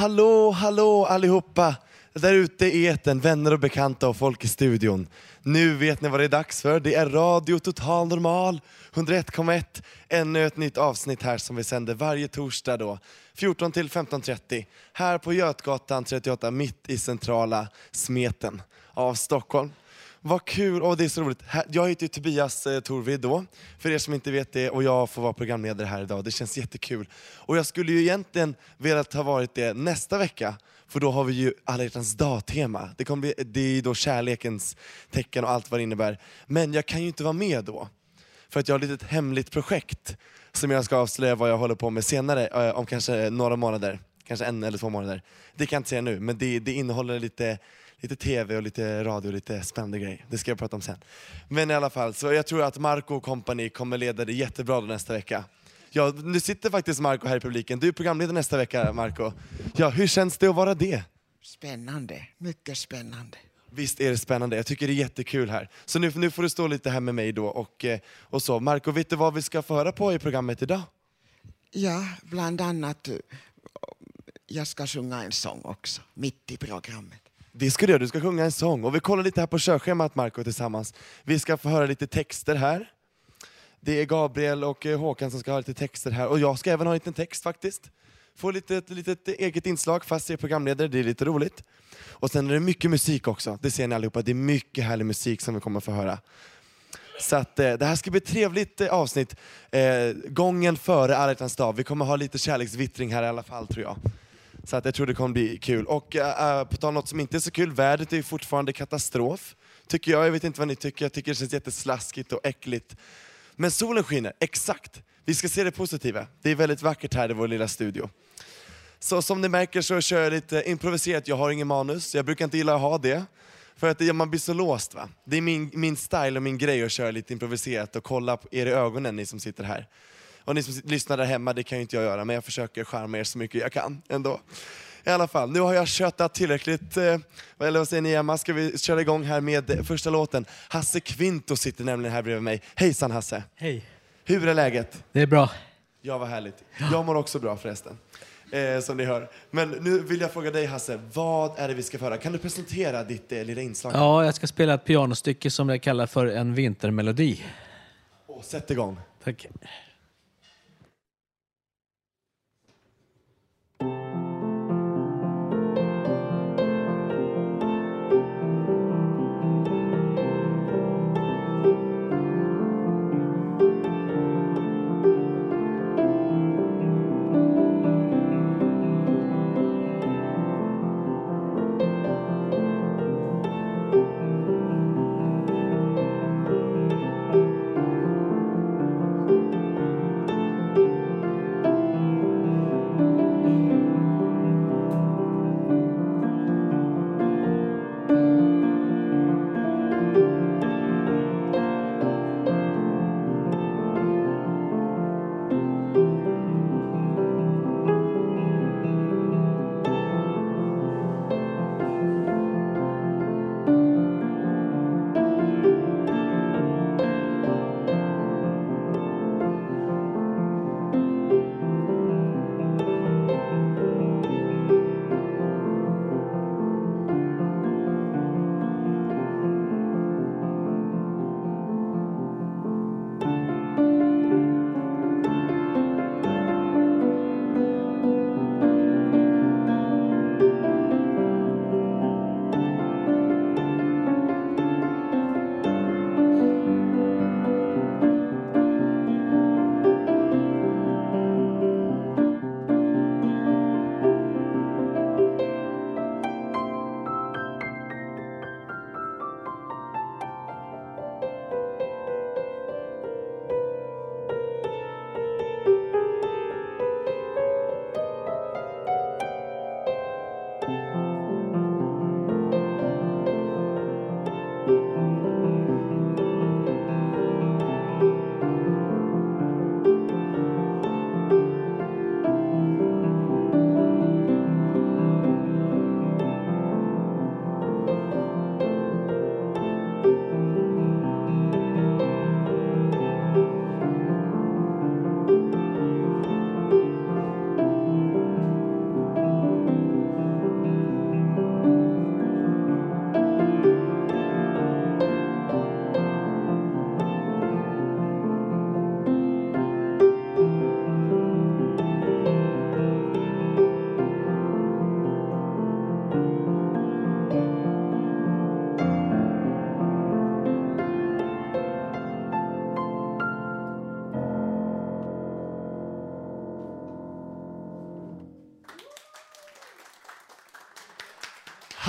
Hallå, hallå allihopa! Där ute i eten, vänner och bekanta och folk i studion. Nu vet ni vad det är dags för. Det är Radio Total Normal 101,1. Ännu ett nytt avsnitt här som vi sänder varje torsdag då. 14 till 15.30. Här på Götgatan 38 mitt i centrala smeten av Stockholm. Vad kul, och det är så roligt. Jag heter ju Tobias eh, Torvid då, för er som inte vet det, och jag får vara programledare här idag. Det känns jättekul. Och jag skulle ju egentligen velat ha varit det nästa vecka, för då har vi ju alla hjärtans dag-tema. Det, kommer bli, det är ju då kärlekens tecken och allt vad det innebär. Men jag kan ju inte vara med då, för att jag har ett litet hemligt projekt som jag ska avslöja vad jag håller på med senare, eh, om kanske några månader. Kanske en eller två månader. Det kan jag inte säga nu, men det, det innehåller lite lite tv och lite radio och lite spännande grejer. Det ska jag prata om sen. Men i alla fall, så jag tror att Marco och company kommer leda det jättebra nästa vecka. Ja, nu sitter faktiskt Marco här i publiken. Du är programledare nästa vecka, Marco. Ja, hur känns det att vara det? Spännande, mycket spännande. Visst är det spännande, jag tycker det är jättekul här. Så nu, nu får du stå lite här med mig då och, eh, och så. Marco, vet du vad vi ska få höra på i programmet idag? Ja, bland annat, eh, jag ska sjunga en sång också, mitt i programmet. Det ska du göra, du ska sjunga en sång. Och vi kollar lite här på körschemat Marco tillsammans. Vi ska få höra lite texter här. Det är Gabriel och eh, Håkan som ska ha lite texter här. Och jag ska även ha en liten text faktiskt. Få lite, ett litet eget inslag fast jag är programledare, det är lite roligt. Och sen är det mycket musik också, det ser ni allihopa. Det är mycket härlig musik som vi kommer få höra. Så att, eh, det här ska bli ett trevligt eh, avsnitt. Eh, gången före alla hjärtans dag. Vi kommer ha lite kärleksvittring här i alla fall tror jag. Så att jag tror det kommer bli kul. Och äh, på tal om något som inte är så kul, vädret är ju fortfarande katastrof. Tycker jag, jag vet inte vad ni tycker, jag tycker det känns jätteslaskigt och äckligt. Men solen skiner, exakt. Vi ska se det positiva. Det är väldigt vackert här i vår lilla studio. Så som ni märker så kör jag lite improviserat, jag har ingen manus, jag brukar inte gilla att ha det. För att det- man blir så låst va. Det är min, min style och min grej att köra lite improviserat och kolla på er i ögonen ni som sitter här. Och ni som lyssnar där hemma, det kan ju inte jag göra, men jag försöker charma er så mycket jag kan ändå. I alla fall, nu har jag köttat tillräckligt, eh, eller vad säger ni Emma? Ska vi köra igång här med första låten? Hasse Kvinto sitter nämligen här bredvid mig. Hejsan Hasse! Hej. Hur är läget? Det är bra. Ja, vad härligt. Jag mår också bra förresten. Eh, som ni hör. Men nu vill jag fråga dig Hasse, vad är det vi ska föra? Kan du presentera ditt eh, lilla inslag? Ja, jag ska spela ett pianostycke som jag kallar för en vintermelodi. Åh, sätt igång. Tack. thank you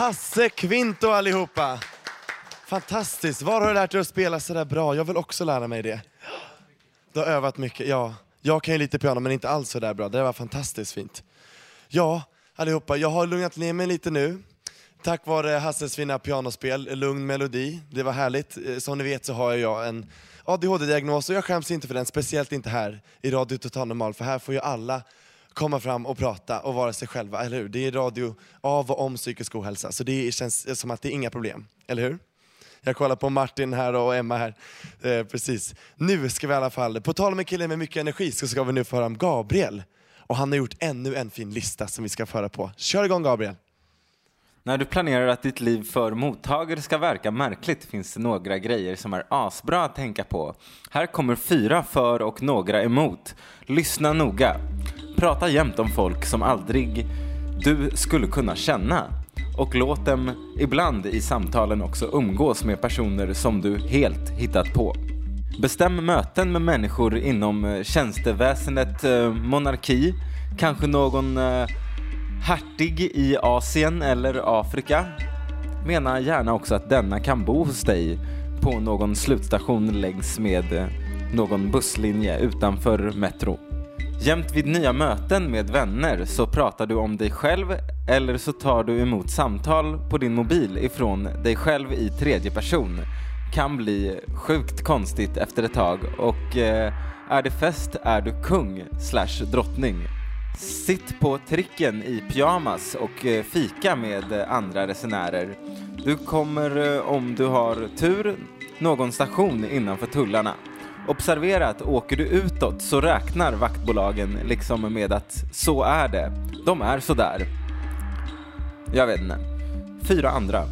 Hasse Kvinto allihopa! Fantastiskt. Var har du lärt dig att spela så där bra? Jag vill också lära mig det. Du har övat mycket, ja. Jag kan ju lite piano men inte alls så där bra. Det var fantastiskt fint. Ja, allihopa, jag har lugnat ner mig lite nu. Tack vare Hasses fina pianospel, lugn melodi. Det var härligt. Eh, som ni vet så har jag en ADHD-diagnos och jag skäms inte för den, speciellt inte här i Radio Total Normal, för här får ju alla komma fram och prata och vara sig själva, eller hur? Det är radio av och om psykisk ohälsa, så det känns som att det är inga problem, eller hur? Jag kollar på Martin här och Emma här. Eh, precis. Nu ska vi i alla fall, på tal om en kille med mycket energi, så ska vi nu få höra om Gabriel. Och han har gjort ännu en fin lista som vi ska föra på. Kör igång Gabriel! När du planerar att ditt liv för mottagare ska verka märkligt finns det några grejer som är asbra att tänka på. Här kommer fyra för och några emot. Lyssna noga. Prata jämt om folk som aldrig du skulle kunna känna. Och låt dem ibland i samtalen också umgås med personer som du helt hittat på. Bestäm möten med människor inom eh, tjänsteväsendet, eh, monarki, kanske någon eh, hertig i Asien eller Afrika. Mena gärna också att denna kan bo hos dig på någon slutstation längs med eh, någon busslinje utanför Metro. Jämt vid nya möten med vänner så pratar du om dig själv eller så tar du emot samtal på din mobil ifrån dig själv i tredje person. Kan bli sjukt konstigt efter ett tag och eh, är det fest är du kung slash drottning. Sitt på tricken i pyjamas och eh, fika med eh, andra resenärer. Du kommer, eh, om du har tur, någon station innanför tullarna. Observera att åker du utåt så räknar vaktbolagen liksom med att så är det. De är sådär. Jag vet inte. Fyra andra.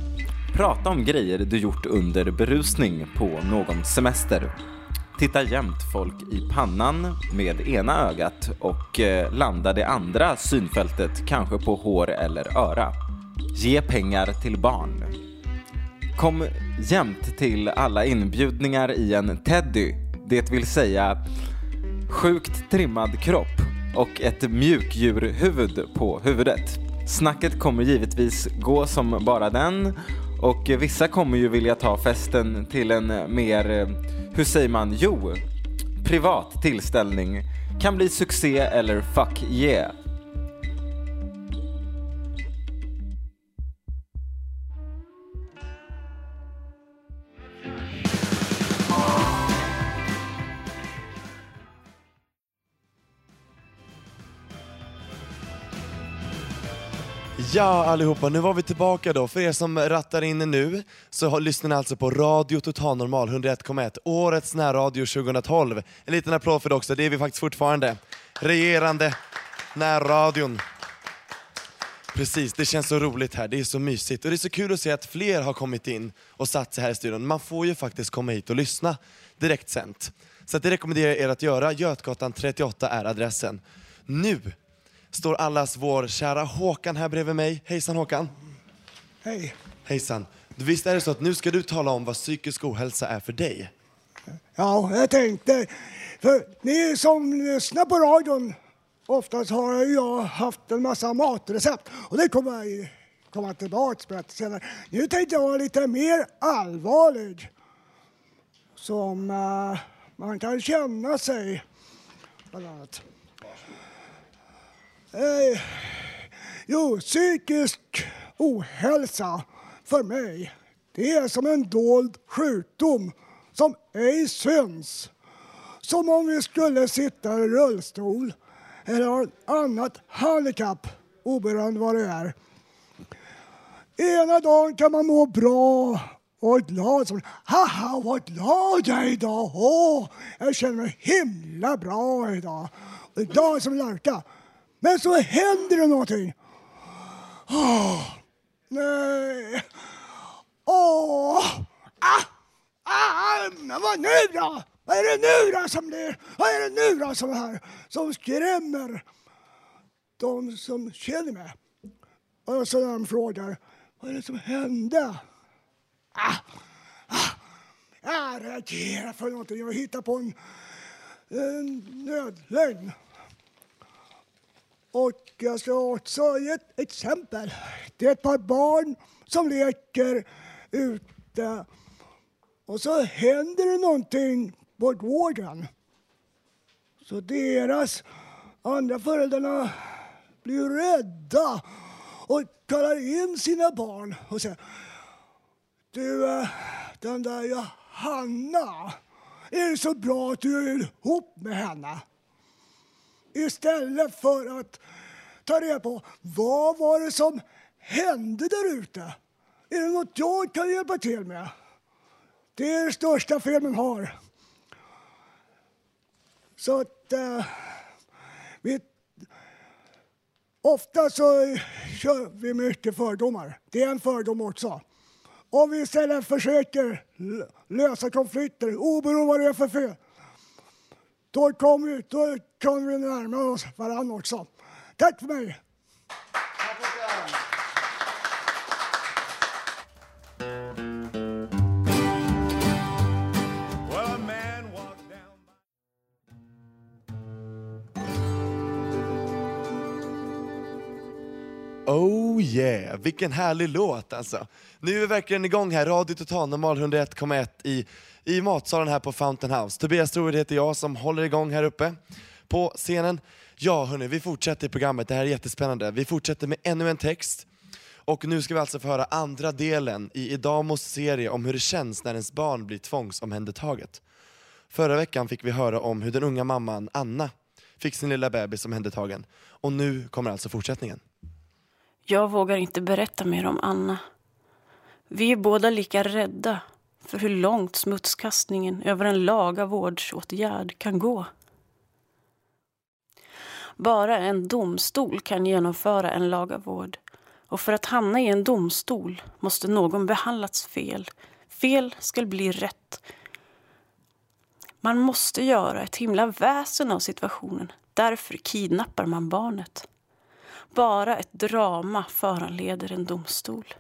Prata om grejer du gjort under berusning på någon semester. Titta jämt folk i pannan med ena ögat och eh, landa det andra synfältet kanske på hår eller öra. Ge pengar till barn. Kom jämt till alla inbjudningar i en teddy, det vill säga sjukt trimmad kropp och ett mjukdjurhuvud på huvudet. Snacket kommer givetvis gå som bara den och vissa kommer ju vilja ta festen till en eh, mer, eh, hur säger man, jo, privat tillställning. Kan bli succé eller fuck yeah. Ja allihopa, nu var vi tillbaka då. För er som rattar in nu så har- lyssnar ni alltså på Radio Total Normal 101,1. Årets närradio 2012. En liten applåd för det också, det är vi faktiskt fortfarande. Regerande närradion. Precis, det känns så roligt här, det är så mysigt. Och det är så kul att se att fler har kommit in och satt sig här i studion. Man får ju faktiskt komma hit och lyssna direkt sent. Så det rekommenderar jag er att göra. Götgatan 38 är adressen. Nu står allas vår kära Håkan här bredvid mig. Hejsan Håkan! Hej. Hejsan! Du, Visst är det så att nu ska du tala om vad psykisk ohälsa är för dig? Ja, jag tänkte, för ni som lyssnar på radion, oftast har jag haft en massa matrecept och det kommer jag komma tillbaka med senare. Nu tänkte jag vara lite mer allvarlig. Som eh, man kan känna sig, bland annat. Eh, jo, psykisk ohälsa för mig, det är som en dold sjukdom som ej syns. Som om vi skulle sitta i rullstol eller ha ett annat handikapp, oberoende vad det är. Ena dagen kan man må bra och glad. Som, Haha, vad glad jag är idag! Åh, jag känner mig himla bra idag. Idag är som en lärka. Men så händer det någonting. Åh, nej. Åh! Ah! Ah! ah vad nu då? Vad är det nu då som blir? Vad är det nu då som här som skrämmer de som känner mig? Och så när de frågar vad är det som hände? Ah! Ah! Jag reagerar för någonting. Jag hittar på en, en nödlögn. Och jag ska också ge ett exempel. Det är ett par barn som leker ute och så händer det någonting på gården. Så deras andra föräldrarna blir rädda och kallar in sina barn och säger Du, eh, den där Johanna, är det så bra att du är ihop med henne? Istället för att ta reda på vad var det som hände där ute. Är det något jag kan hjälpa till med? Det är det största fel man har. Så att... Eh, vi, ofta så kör vi mycket fördomar. Det är en fördom också. Om vi istället försöker lösa konflikter, oberoende vad det är för fel, då kommer vi, då vi närma oss varandra också. Tack för mig! Oh yeah, vilken härlig låt alltså. Nu är vi verkligen igång här, Radio Total Normal 101,1 i, i matsalen här på Fountain House. Tobias Troed heter jag som håller igång här uppe på scenen. Ja hörni, vi fortsätter i programmet, det här är jättespännande. Vi fortsätter med ännu en text. Och nu ska vi alltså få höra andra delen i Idamos serie om hur det känns när ens barn blir tvångsomhändertaget. Förra veckan fick vi höra om hur den unga mamman Anna fick sin lilla bebis omhändertagen. Och nu kommer alltså fortsättningen. Jag vågar inte berätta mer om Anna. Vi är båda lika rädda för hur långt smutskastningen över en laga vårdsåtgärd kan gå. Bara en domstol kan genomföra en laga vård. Och för att hamna i en domstol måste någon behandlats fel. Fel ska bli rätt. Man måste göra ett himla väsen av situationen. Därför kidnappar man barnet. Bara ett drama föranleder en domstol.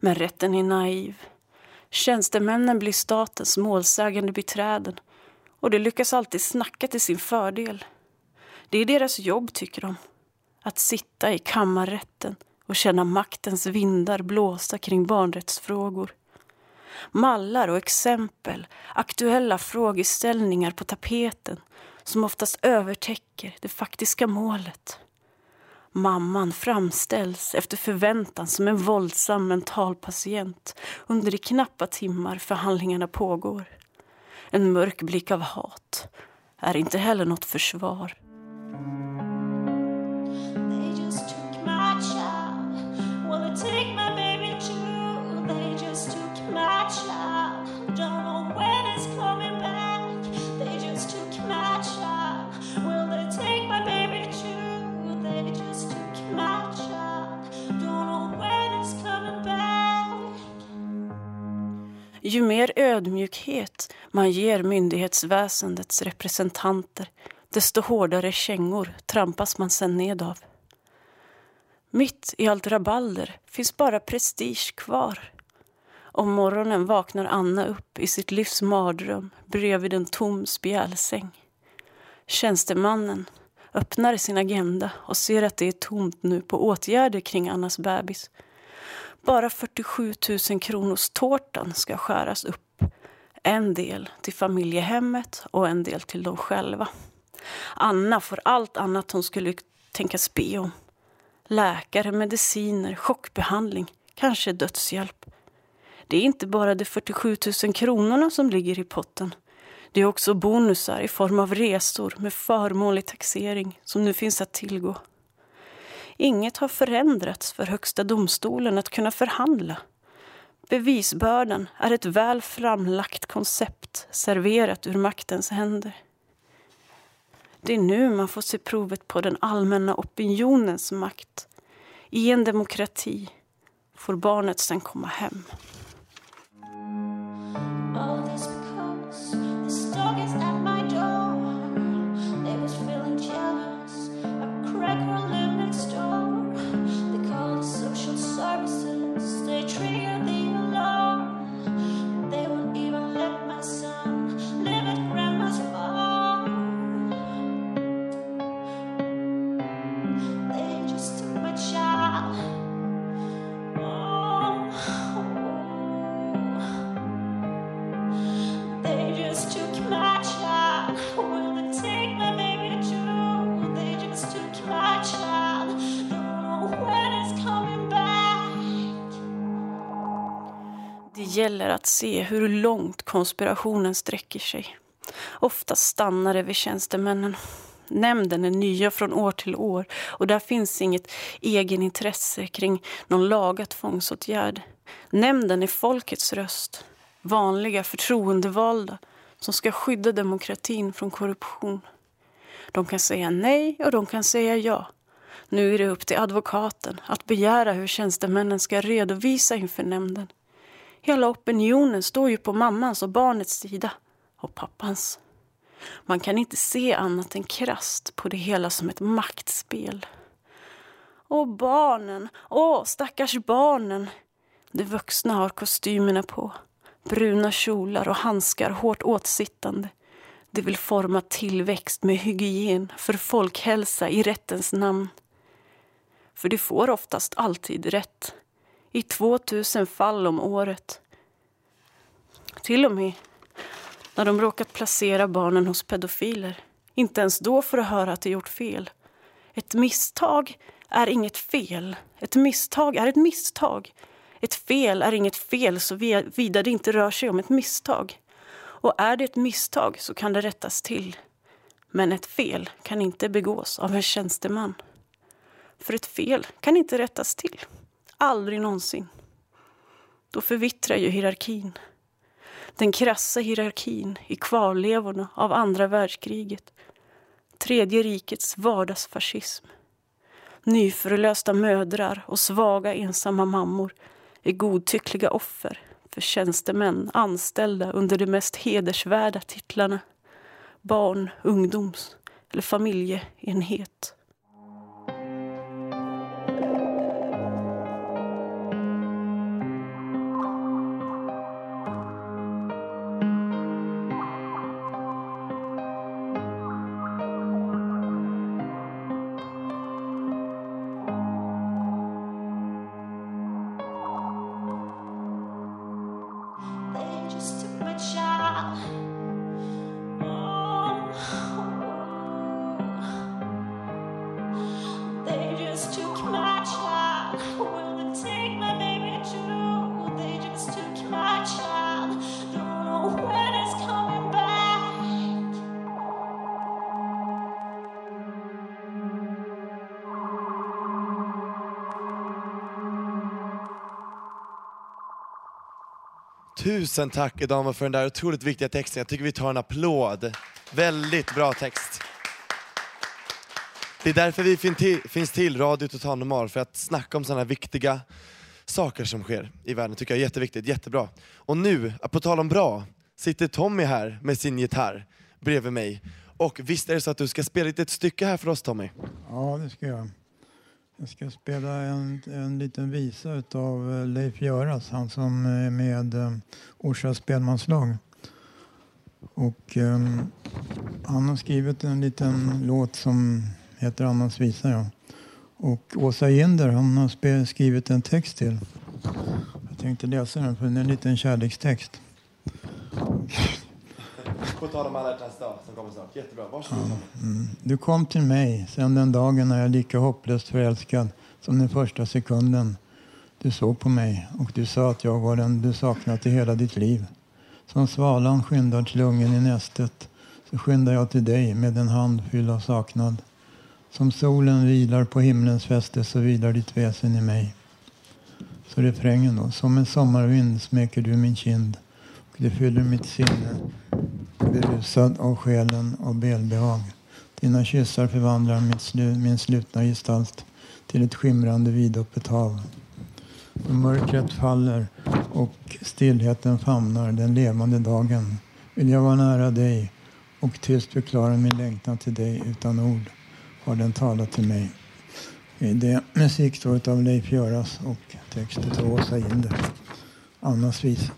Men rätten är naiv. Tjänstemännen blir statens målsägande beträden och de lyckas alltid snacka till sin fördel. Det är deras jobb, tycker de. Att sitta i kammarrätten och känna maktens vindar blåsa kring barnrättsfrågor. Mallar och exempel, aktuella frågeställningar på tapeten som oftast övertäcker det faktiska målet. Mamman framställs efter förväntan som en våldsam mentalpatient under de knappa timmar förhandlingarna pågår. En mörk blick av hat är inte heller något försvar. Ju mer ödmjukhet man ger myndighetsväsendets representanter desto hårdare kängor trampas man sen ned av. Mitt i allt rabalder finns bara prestige kvar. Om morgonen vaknar Anna upp i sitt livs mardröm bredvid en tom spjälsäng. Tjänstemannen öppnar sin agenda och ser att det är tomt nu på åtgärder kring Annas bebis. Bara 47 000 kronors tårtan ska skäras upp. En del till familjehemmet och en del till dem själva. Anna får allt annat hon skulle tänkas be om. Läkare, mediciner, chockbehandling, kanske dödshjälp. Det är inte bara de 47 000 kronorna som ligger i potten. Det är också bonusar i form av resor med förmånlig taxering som nu finns att tillgå. Inget har förändrats för Högsta domstolen att kunna förhandla. Bevisbördan är ett väl framlagt koncept serverat ur maktens händer. Det är nu man får se provet på den allmänna opinionens makt. I en demokrati får barnet sen komma hem. Är att se hur långt konspirationen sträcker sig. Ofta stannar det vid tjänstemännen. Nämnden är nya från år till år och där finns inget egenintresse kring någon laga tvångsåtgärd. Nämnden är folkets röst, vanliga förtroendevalda som ska skydda demokratin från korruption. De kan säga nej och de kan säga ja. Nu är det upp till advokaten att begära hur tjänstemännen ska redovisa inför nämnden. Hela opinionen står ju på mammans och barnets sida. Och pappans. Man kan inte se annat än krast på det hela som ett maktspel. Och barnen, åh stackars barnen. De vuxna har kostymerna på. Bruna kjolar och handskar hårt åtsittande. De vill forma tillväxt med hygien för folkhälsa i rättens namn. För de får oftast alltid rätt. I 2000 fall om året. Till och med när de råkat placera barnen hos pedofiler. Inte ens då får du höra att de gjort fel. Ett misstag är inget fel. Ett misstag är ett misstag. Ett fel är inget fel såvida det inte rör sig om ett misstag. Och är det ett misstag så kan det rättas till. Men ett fel kan inte begås av en tjänsteman. För ett fel kan inte rättas till. Aldrig någonsin. Då förvittrar ju hierarkin. Den krassa hierarkin i kvarlevorna av andra världskriget. Tredje rikets vardagsfascism. Nyförlösta mödrar och svaga ensamma mammor är godtyckliga offer för tjänstemän anställda under de mest hedersvärda titlarna barn, ungdoms eller familjeenhet. Tusen tack Edamo för den där otroligt viktiga texten. Jag tycker vi tar en applåd. Väldigt bra text. Det är därför vi fin till, finns till, Radio Total Normal, för att snacka om sådana viktiga saker som sker i världen. tycker jag är jätteviktigt, jättebra. Och nu, på tal om bra, sitter Tommy här med sin gitarr bredvid mig. Och visst är det så att du ska spela ett stycke här för oss Tommy? Ja, det ska jag. Jag ska spela en, en liten visa av eh, Leif Göras, han som är med eh, Orsa spelmanslag. Och um, han har skrivit en liten låt som heter Annas visa. Ja. Och Åsa Ginder, han har skrivit en text till. Jag tänkte läsa den för den är en liten kärlekstext. På tal om alla hjärtans dag som kommer snart. Jättebra. Varsågod. Ja, mm. Du kom till mig sedan den dagen när jag lika hopplöst förälskad som den första sekunden du såg på mig och du sa att jag var den du saknat i hela ditt liv. Som svalan skyndar till ungen i nästet så skyndar jag till dig med en hand fylld av saknad. Som solen vilar på himlens fäste så vilar ditt väsen i mig. Så refrängen då. Som en sommarvind smeker du min kind det fyller mitt sinne berusad av själen och välbehag. Dina kyssar förvandlar mitt slu min slutna gestalt till ett skimrande vidöppet hav. Då mörkret faller och stillheten famnar den levande dagen vill jag vara nära dig och tyst förklara min längtan till dig utan ord har den talat till mig. Det är musik av Leif Göras och text av Åsa Ginder. Annas visa.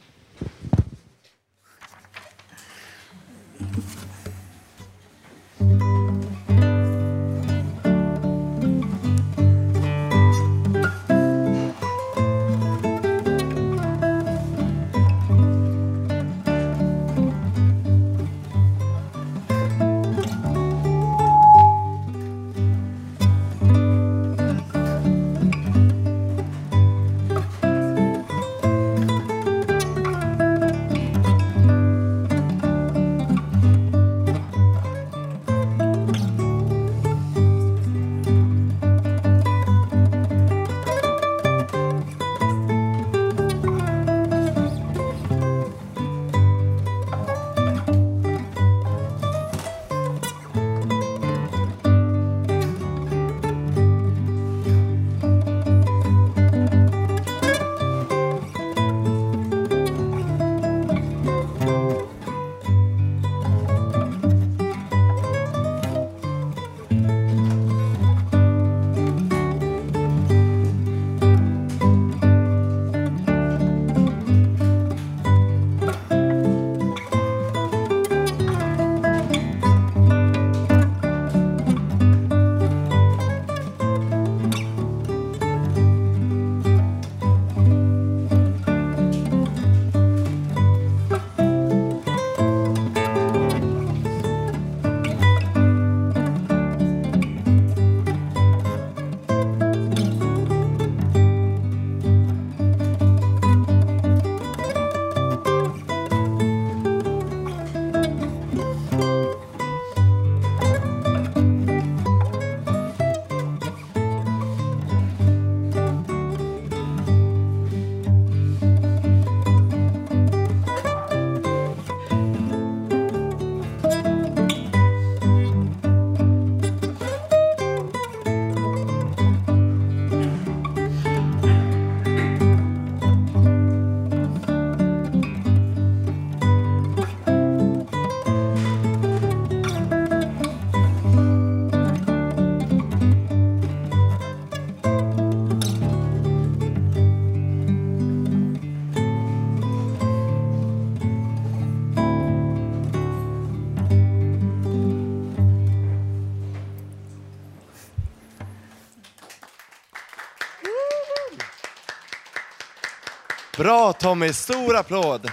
Bra Tommy, stor applåd!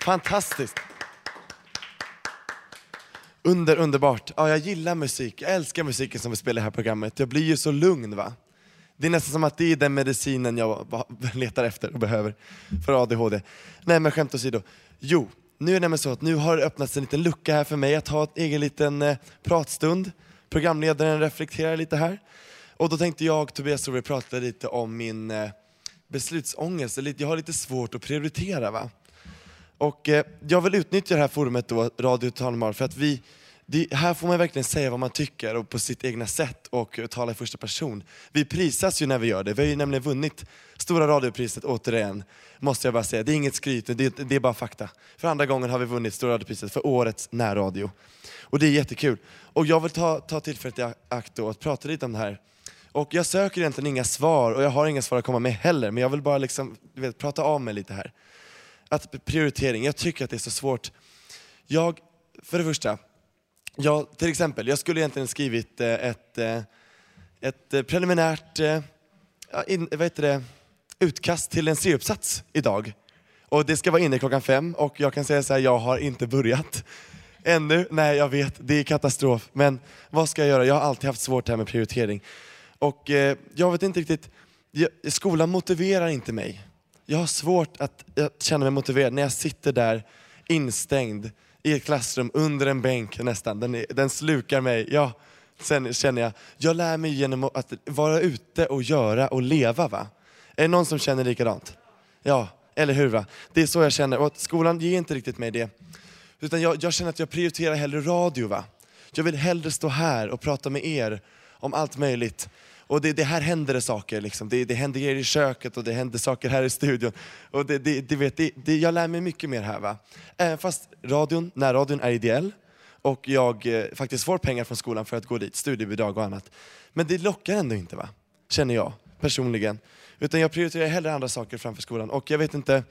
Fantastiskt! Under, underbart. Ja, jag gillar musik. Jag älskar musiken som vi spelar i det här programmet. Jag blir ju så lugn va. Det är nästan som att det är den medicinen jag letar efter och behöver för ADHD. Nej men skämt åsido. Jo, nu är det nämligen så att nu har det öppnats en liten lucka här för mig att ha en egen liten eh, pratstund. Programledaren reflekterar lite här. Och då tänkte jag och Tobias Solveig prata lite om min eh, beslutsångest. Eller Jag har lite svårt att prioritera va. Och eh, jag vill utnyttja det här forumet då, Radio Talmar, för att vi, det, här får man verkligen säga vad man tycker och på sitt egna sätt och och tala i första person. Vi prisas ju när vi gör det, vi har ju nämligen vunnit Stora radiopriset återigen, måste jag bara säga. Det är inget skryt, det, det är bara fakta. För andra gången har vi vunnit Stora radiopriset för årets närradio. Och det är jättekul. Och jag vill ta, ta tillfället i akt då att prata lite om det här. Och jag söker egentligen inga svar och jag har inga svar att komma med heller, men jag vill bara liksom, du vet, prata av mig lite här att prioritering, jag tycker att det är så svårt. Jag, för det första, jag, till exempel, jag skulle egentligen skrivit eh, ett, eh, ett eh, preliminärt in, vad heter det, utkast till en C-uppsats idag. Och det ska vara inne klockan fem och jag kan säga så här, jag har inte börjat. Ännu, nej jag vet, det är katastrof. Men vad ska jag göra? Jag har alltid haft svårt här med prioritering. Och eh, jag vet inte riktigt, jag, skolan motiverar inte mig. Jag har svårt att, känna mig motiverad när jag sitter där instängd i ett klassrum under en bänk nästan. Den, är, den slukar mig. Ja, sen känner jag, jag lär mig genom att vara ute och göra och leva. va? Är det någon som känner likadant? Ja, eller hur? va? Det är så jag känner och skolan ger inte riktigt mig det. Utan jag, jag känner att jag prioriterar hellre radio. va? Jag vill hellre stå här och prata med er om allt möjligt. Och det, det här händer det saker, liksom. det, det händer grejer i köket och det händer saker här i studion. Och det, det, det vet, det, det, jag lär mig mycket mer här. Va? Även fast radion, närradion är ideell och jag eh, faktiskt får pengar från skolan för att gå dit, studiebidrag och annat. Men det lockar ändå inte, va? känner jag personligen. Utan jag prioriterar hellre andra saker framför skolan. Och jag vet inte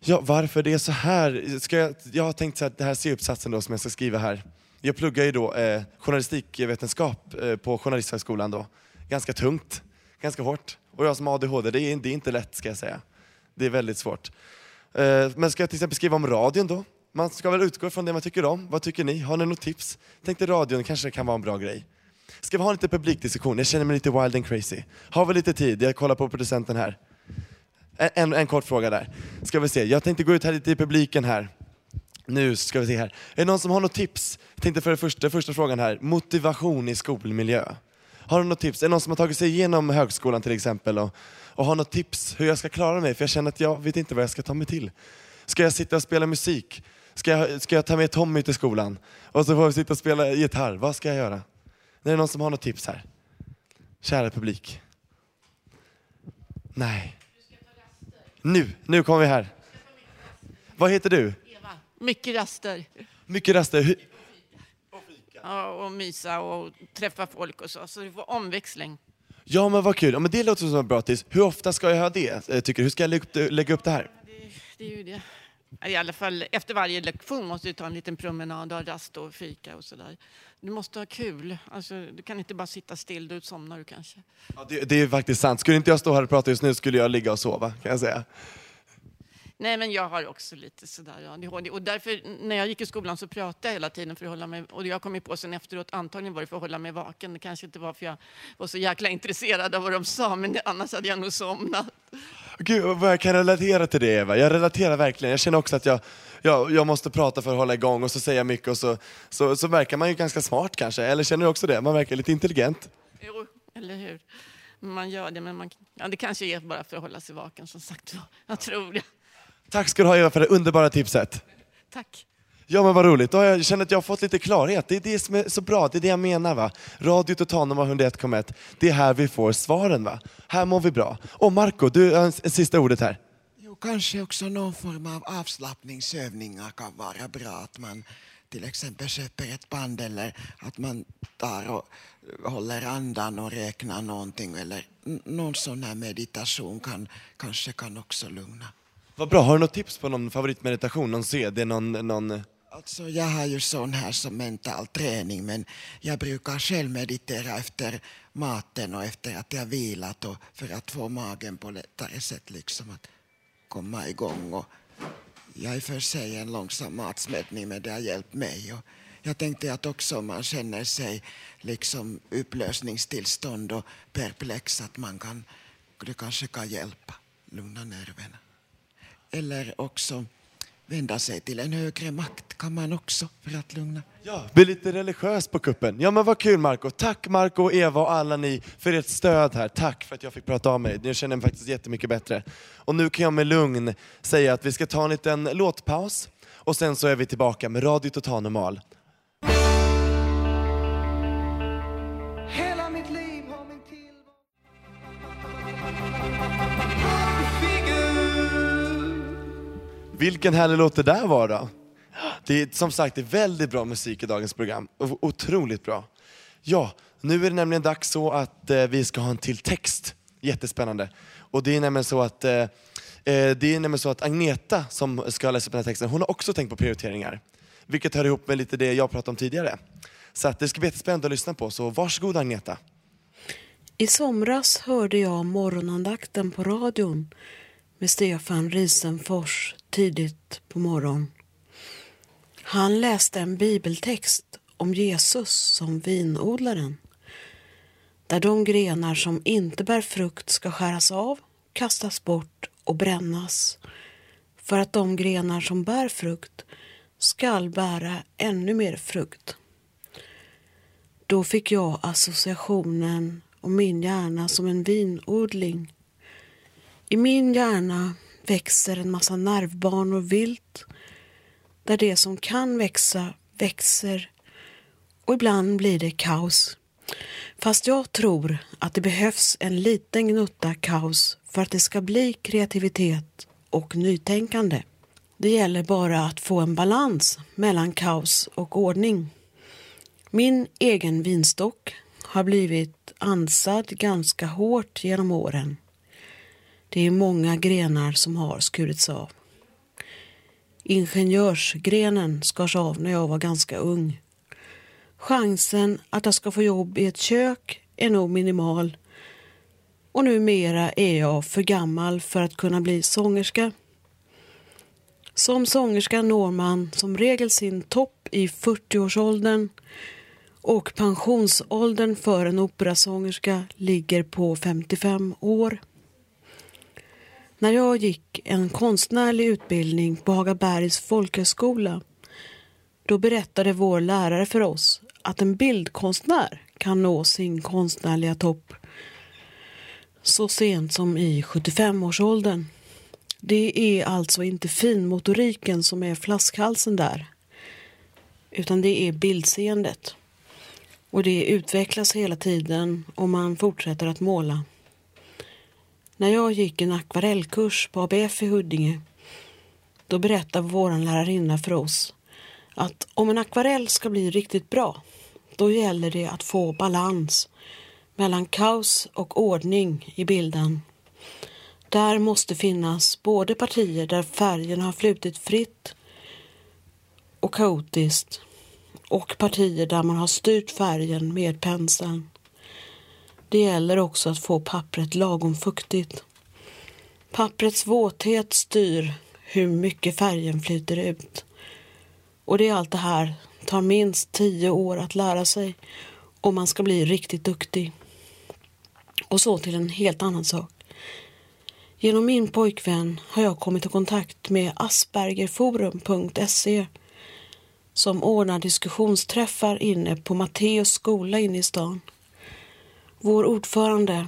ja, varför det är så här. Ska jag, jag har tänkt så här, det här C-uppsatsen då som jag ska skriva här. Jag pluggar ju då eh, journalistikvetenskap eh, på Journalisthögskolan då. Ganska tungt, ganska hårt. Och jag som har ADHD, det är, det är inte lätt ska jag säga. Det är väldigt svårt. Eh, men ska jag till exempel skriva om radion då? Man ska väl utgå från det man tycker om. Vad tycker ni? Har ni något tips? Tänkte radion kanske kan vara en bra grej. Ska vi ha lite publikdiskussion? Jag känner mig lite wild and crazy. Har vi lite tid? Jag kollar på producenten här. En, en, en kort fråga där. Ska vi se, jag tänkte gå ut här lite i publiken här. Nu ska vi se här. Är det någon som har något tips? Jag tänkte för det första, första frågan här, motivation i skolmiljö. Har du något tips? Är det någon som har tagit sig igenom högskolan till exempel och, och har något tips hur jag ska klara mig? För jag känner att jag vet inte vad jag ska ta mig till. Ska jag sitta och spela musik? Ska jag, ska jag ta med Tommy till skolan? Och så får vi sitta och spela gitarr. Vad ska jag göra? Är det någon som har något tips här? Kära publik. Nej. Nu, nu kommer vi här. Vad heter du? Mycket raster. Mycket raster. Hur- Ja, och mysa och träffa folk och så. Så du får omväxling. Ja men vad kul, ja, men det låter som ett bra tips. Hur ofta ska jag ha det? eh, Tycker du? Hur ska jag lägga upp det, lägga upp det här? Det är ju det. I alla fall efter varje lektion måste du ta en liten promenad, ha rast och fika och sådär. Du måste ha kul. Alltså, du kan inte bara sitta still, då somnar du kanske. Ja, det, det är faktiskt sant. Skulle inte jag stå här och prata just nu skulle jag ligga och sova kan jag säga. Nej, men jag har också lite sådär ADHD. Och därför, när jag gick i skolan så pratade jag hela tiden för att hålla mig... Och jag kom ju på sen efteråt, antagligen var det för att hålla mig vaken. Det kanske inte var för jag var så jäkla intresserad av vad de sa, men annars hade jag nog somnat. Gud vad jag kan relatera till det Eva. Jag relaterar verkligen. Jag känner också att jag, jag, jag måste prata för att hålla igång och så säger jag mycket och så, så, så verkar man ju ganska smart kanske. Eller känner du också det? Man verkar lite intelligent. Jo, eller hur? Man gör det, men man, ja, det kanske är bara för att hålla sig vaken som sagt. Jag tror det. Tack ska du ha Eva för det underbara tipset. Tack. Ja men vad roligt, då har jag känner att jag har fått lite klarhet. Det är det som är så bra, det är det jag menar va. Radio Totalnummer 101,1, det är här vi får svaren va. Här mår vi bra. Och Marco, du har en, en sista ordet här. Jo, kanske också någon form av avslappningsövningar kan vara bra. Att man till exempel köper ett band eller att man tar och håller andan och räknar någonting. Eller någon sån här meditation kan, kanske kan också lugna. Vad bra, har du något tips på någon favoritmeditation, någon CD, någon... någon... Alltså, jag har ju sån här som mental träning men jag brukar själv meditera efter maten och efter att jag vilat och för att få magen på lättare sätt. Liksom. Att komma igång. Och jag är för sig en långsam matsmältning men det har hjälpt mig. Och jag tänkte att också om man känner sig liksom upplösningstillstånd och perplex att man kan, det kanske kan hjälpa, lugna nerverna. Eller också vända sig till en högre makt kan man också för att lugna. Ja, bli lite religiös på kuppen. Ja men vad kul Marco. Tack Marco och Eva och alla ni för ert stöd här. Tack för att jag fick prata av mig. Jag känner mig faktiskt jättemycket bättre. Och nu kan jag med lugn säga att vi ska ta en liten låtpaus och sen så är vi tillbaka med Radio Total Normal. Vilken härlig låt det där var då. Det är som sagt det är väldigt bra musik i dagens program. Otroligt bra. Ja, nu är det nämligen dags så att eh, vi ska ha en till text. Jättespännande. Och det är nämligen så att eh, eh, det är nämligen så att Agneta som ska läsa upp den här texten, hon har också tänkt på prioriteringar. Vilket hör ihop med lite det jag pratade om tidigare. Så att det ska bli jättespännande att lyssna på, så varsågod Agneta. I somras hörde jag morgonandakten på radion med Stefan Risenfors tidigt på morgon. Han läste en bibeltext om Jesus som vinodlaren. Där de grenar som inte bär frukt ska skäras av, kastas bort och brännas. För att de grenar som bär frukt skall bära ännu mer frukt. Då fick jag associationen om min hjärna som en vinodling. I min hjärna växer en massa nervbanor vilt där det som kan växa växer och ibland blir det kaos. Fast jag tror att det behövs en liten gnutta kaos för att det ska bli kreativitet och nytänkande. Det gäller bara att få en balans mellan kaos och ordning. Min egen vinstock har blivit ansad ganska hårt genom åren. Det är många grenar som har skurits av. Ingenjörsgrenen skars av när jag var ganska ung. Chansen att jag ska få jobb i ett kök är nog minimal och numera är jag för gammal för att kunna bli sångerska. Som sångerska når man som regel sin topp i 40-årsåldern och pensionsåldern för en operasångerska ligger på 55 år. När jag gick en konstnärlig utbildning på Hagabergs folkhögskola då berättade vår lärare för oss att en bildkonstnär kan nå sin konstnärliga topp så sent som i 75-årsåldern. Det är alltså inte finmotoriken som är flaskhalsen där utan det är bildseendet. Och det utvecklas hela tiden om man fortsätter att måla. När jag gick en akvarellkurs på ABF i Huddinge då berättade vår lärarinna för oss att om en akvarell ska bli riktigt bra då gäller det att få balans mellan kaos och ordning i bilden. Där måste finnas både partier där färgen har flutit fritt och kaotiskt och partier där man har styrt färgen med penseln. Det gäller också att få pappret lagom fuktigt. Papprets våthet styr hur mycket färgen flyter ut. Och det är allt det här tar minst tio år att lära sig om man ska bli riktigt duktig. Och så till en helt annan sak. Genom min pojkvän har jag kommit i kontakt med aspergerforum.se som ordnar diskussionsträffar inne på Matteus skola inne i stan. Vår ordförande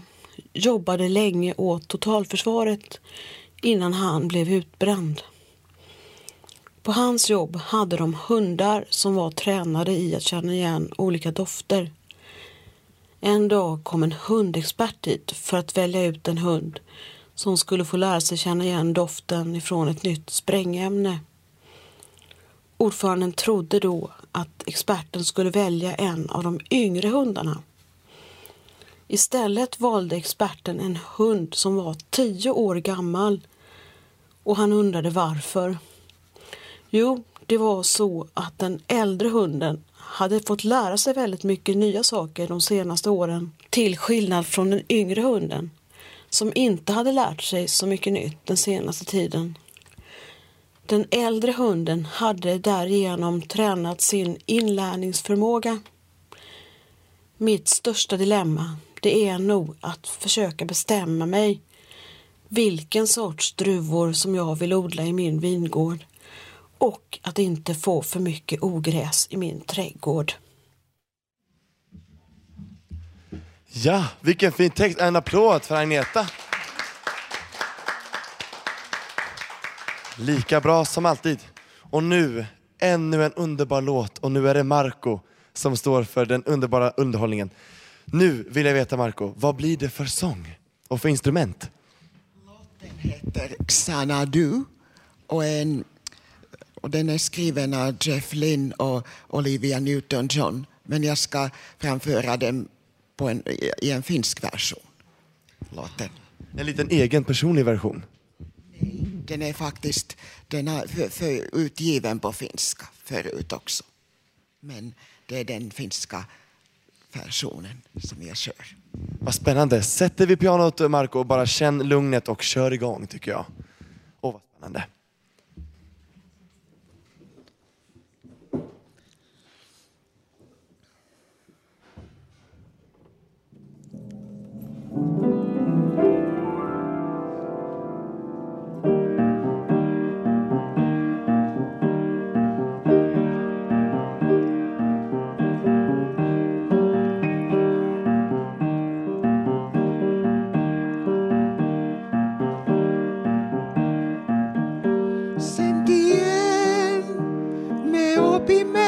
jobbade länge åt totalförsvaret innan han blev utbränd. På hans jobb hade de hundar som var tränade i att känna igen olika dofter. En dag kom en hundexpert dit för att välja ut en hund som skulle få lära sig känna igen doften ifrån ett nytt sprängämne. Ordföranden trodde då att experten skulle välja en av de yngre hundarna. Istället valde experten en hund som var tio år gammal och han undrade varför. Jo, det var så att den äldre hunden hade fått lära sig väldigt mycket nya saker de senaste åren till skillnad från den yngre hunden som inte hade lärt sig så mycket nytt den senaste tiden. Den äldre hunden hade därigenom tränat sin inlärningsförmåga. Mitt största dilemma det är nog att försöka bestämma mig vilken sorts druvor som jag vill odla i min vingård och att inte få för mycket ogräs i min trädgård. Ja, vilken fin text. En applåd för Agneta. Lika bra som alltid. Och nu, ännu en underbar låt. Och nu är det Marco som står för den underbara underhållningen. Nu vill jag veta Marco, vad blir det för sång och för instrument? heter Xanadu och, en, och den är skriven av Jeff Lynne och Olivia Newton-John. Men jag ska framföra den en, i en finsk version. Låten. En liten egen personlig version. Den är faktiskt den är för, för utgiven på finska förut också. Men det är den finska personen som jag kör. Vad spännande. Sätter vi pianot Marco och bara känn lugnet och kör igång tycker jag. Åh vad spännande. Sentí en me opime.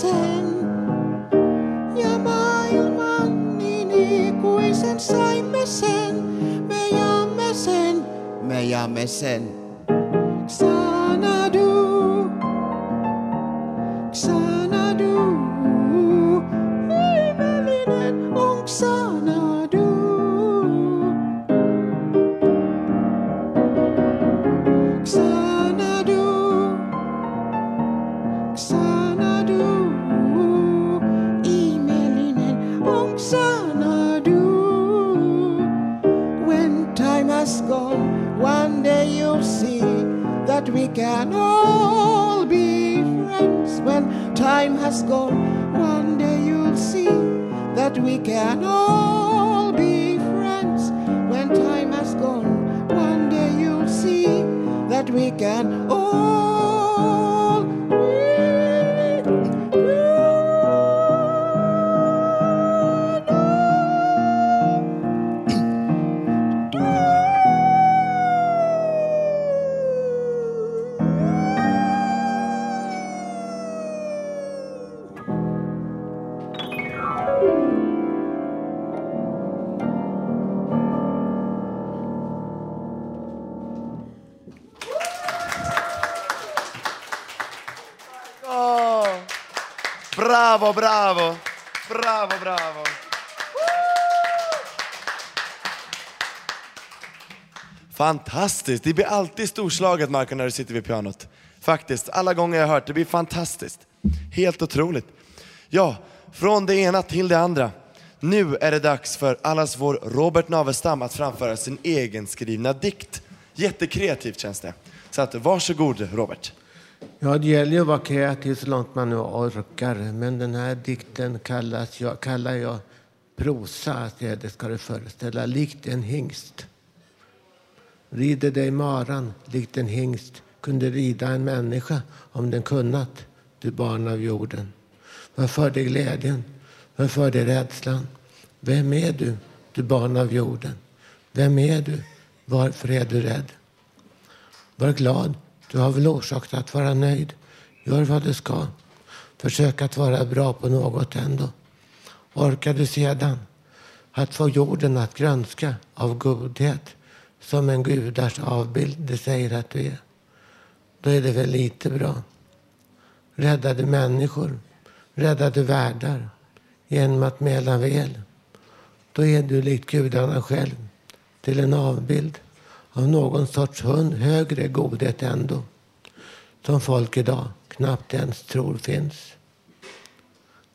Sen. Ja maailman niin ikuisen saimme sen, me jaamme sen. Me jaamme sen. Fantastiskt! Det blir alltid storslaget Marco när du sitter vid pianot. Faktiskt, alla gånger jag har hört det blir fantastiskt. Helt otroligt. Ja, från det ena till det andra. Nu är det dags för allas vår Robert Navestam att framföra sin egenskrivna dikt. Jättekreativt känns det. Så att varsågod Robert. Ja, det gäller ju att vara kreativ så långt man nu orkar. Men den här dikten kallas jag, kallar jag prosa. Det det ska det föreställa. Likt en hingst. Rider dig maran likt en hingst kunde rida en människa om den kunnat, du barn av jorden. Vad för dig glädjen? Vad för dig rädslan? Vem är du, du barn av jorden? Vem är du? Varför är du rädd? Var glad, du har väl orsak att vara nöjd. Gör vad du ska. Försök att vara bra på något ändå. Orkar du sedan att få jorden att grönska av godhet som en gudars avbild det säger att du är, då är det väl lite bra. Räddade människor, räddade världar genom att mäla väl. Då är du likt gudarna själv till en avbild av någon sorts hund, högre godhet ändå som folk idag knappt ens tror finns.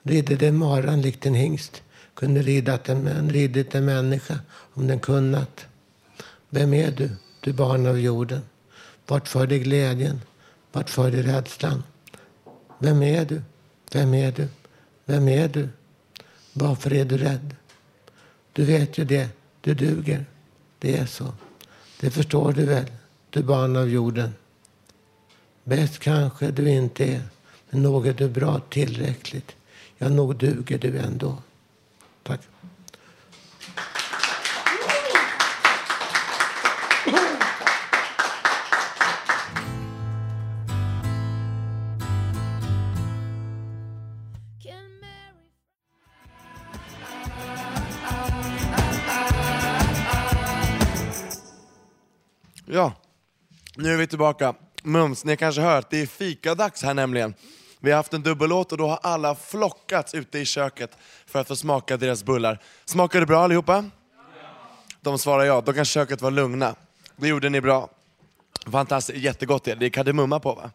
Ridde det maran likt en hingst kunde ridat en, ridit en människa om den kunnat. Vem är du, du barn av jorden? Vart för dig glädjen? Vart för dig rädslan? Vem är du? Vem är du? Vem är du? Varför är du rädd? Du vet ju det, du duger. Det är så. Det förstår du väl, du barn av jorden. Bäst kanske du inte är, men nog är du bra tillräckligt. Ja, nog duger du ändå. Tack. Nu är vi tillbaka. Mums, ni har kanske hört, det är fikadags här nämligen. Vi har haft en dubbellåt och då har alla flockats ute i köket för att få smaka deras bullar. Smakade det bra allihopa? De svarar ja, då kan köket vara lugna. Det gjorde ni bra. Fantastiskt, jättegott det. Det är kardemumma på va?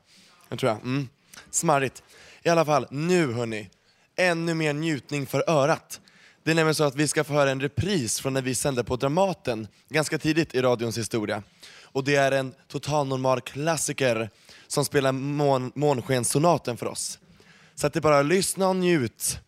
Jag tror jag. Mm. Smarrigt. I alla fall, nu hörni. Ännu mer njutning för örat. Det är nämligen så att vi ska få höra en repris från när vi sände på Dramaten ganska tidigt i radions historia. Och det är en totalnormal klassiker som spelar mån, Månskenssonaten för oss. Så att det är bara lyssna och njut.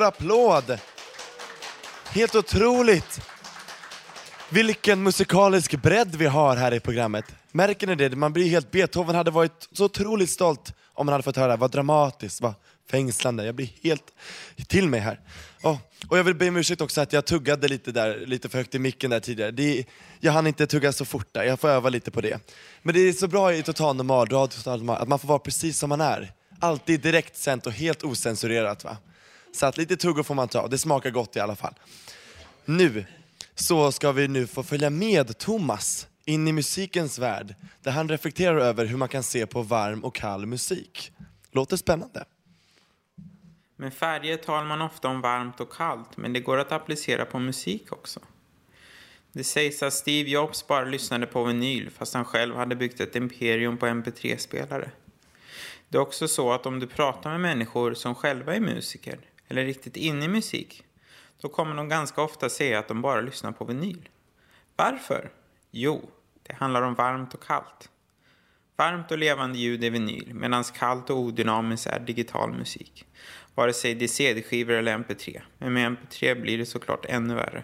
Stor applåd! Helt otroligt! Vilken musikalisk bredd vi har här i programmet. Märker ni det? Man blir helt... Beethoven hade varit så otroligt stolt om han hade fått höra vad dramatiskt, vad fängslande. Jag blir helt till mig här. Oh, och jag vill be om ursäkt också att jag tuggade lite där, lite för högt i micken där tidigare. Det, jag hann inte tugga så fort där, jag får öva lite på det. Men det är så bra i total normal, radio total normal, att man får vara precis som man är. Alltid direkt sänt och helt osensurerat. Va? Så att lite tugg får man ta, det smakar gott i alla fall. Nu så ska vi nu få följa med Thomas in i musikens värld, där han reflekterar över hur man kan se på varm och kall musik. Låter spännande. Med färger talar man ofta om varmt och kallt, men det går att applicera på musik också. Det sägs att Steve Jobs bara lyssnade på vinyl fast han själv hade byggt ett imperium på mp3-spelare. Det är också så att om du pratar med människor som själva är musiker, eller riktigt inne i musik, då kommer de ganska ofta säga att de bara lyssnar på vinyl. Varför? Jo, det handlar om varmt och kallt. Varmt och levande ljud är vinyl, medan kallt och odynamiskt är digital musik. Vare sig det är CD-skivor eller MP3. Men med MP3 blir det såklart ännu värre.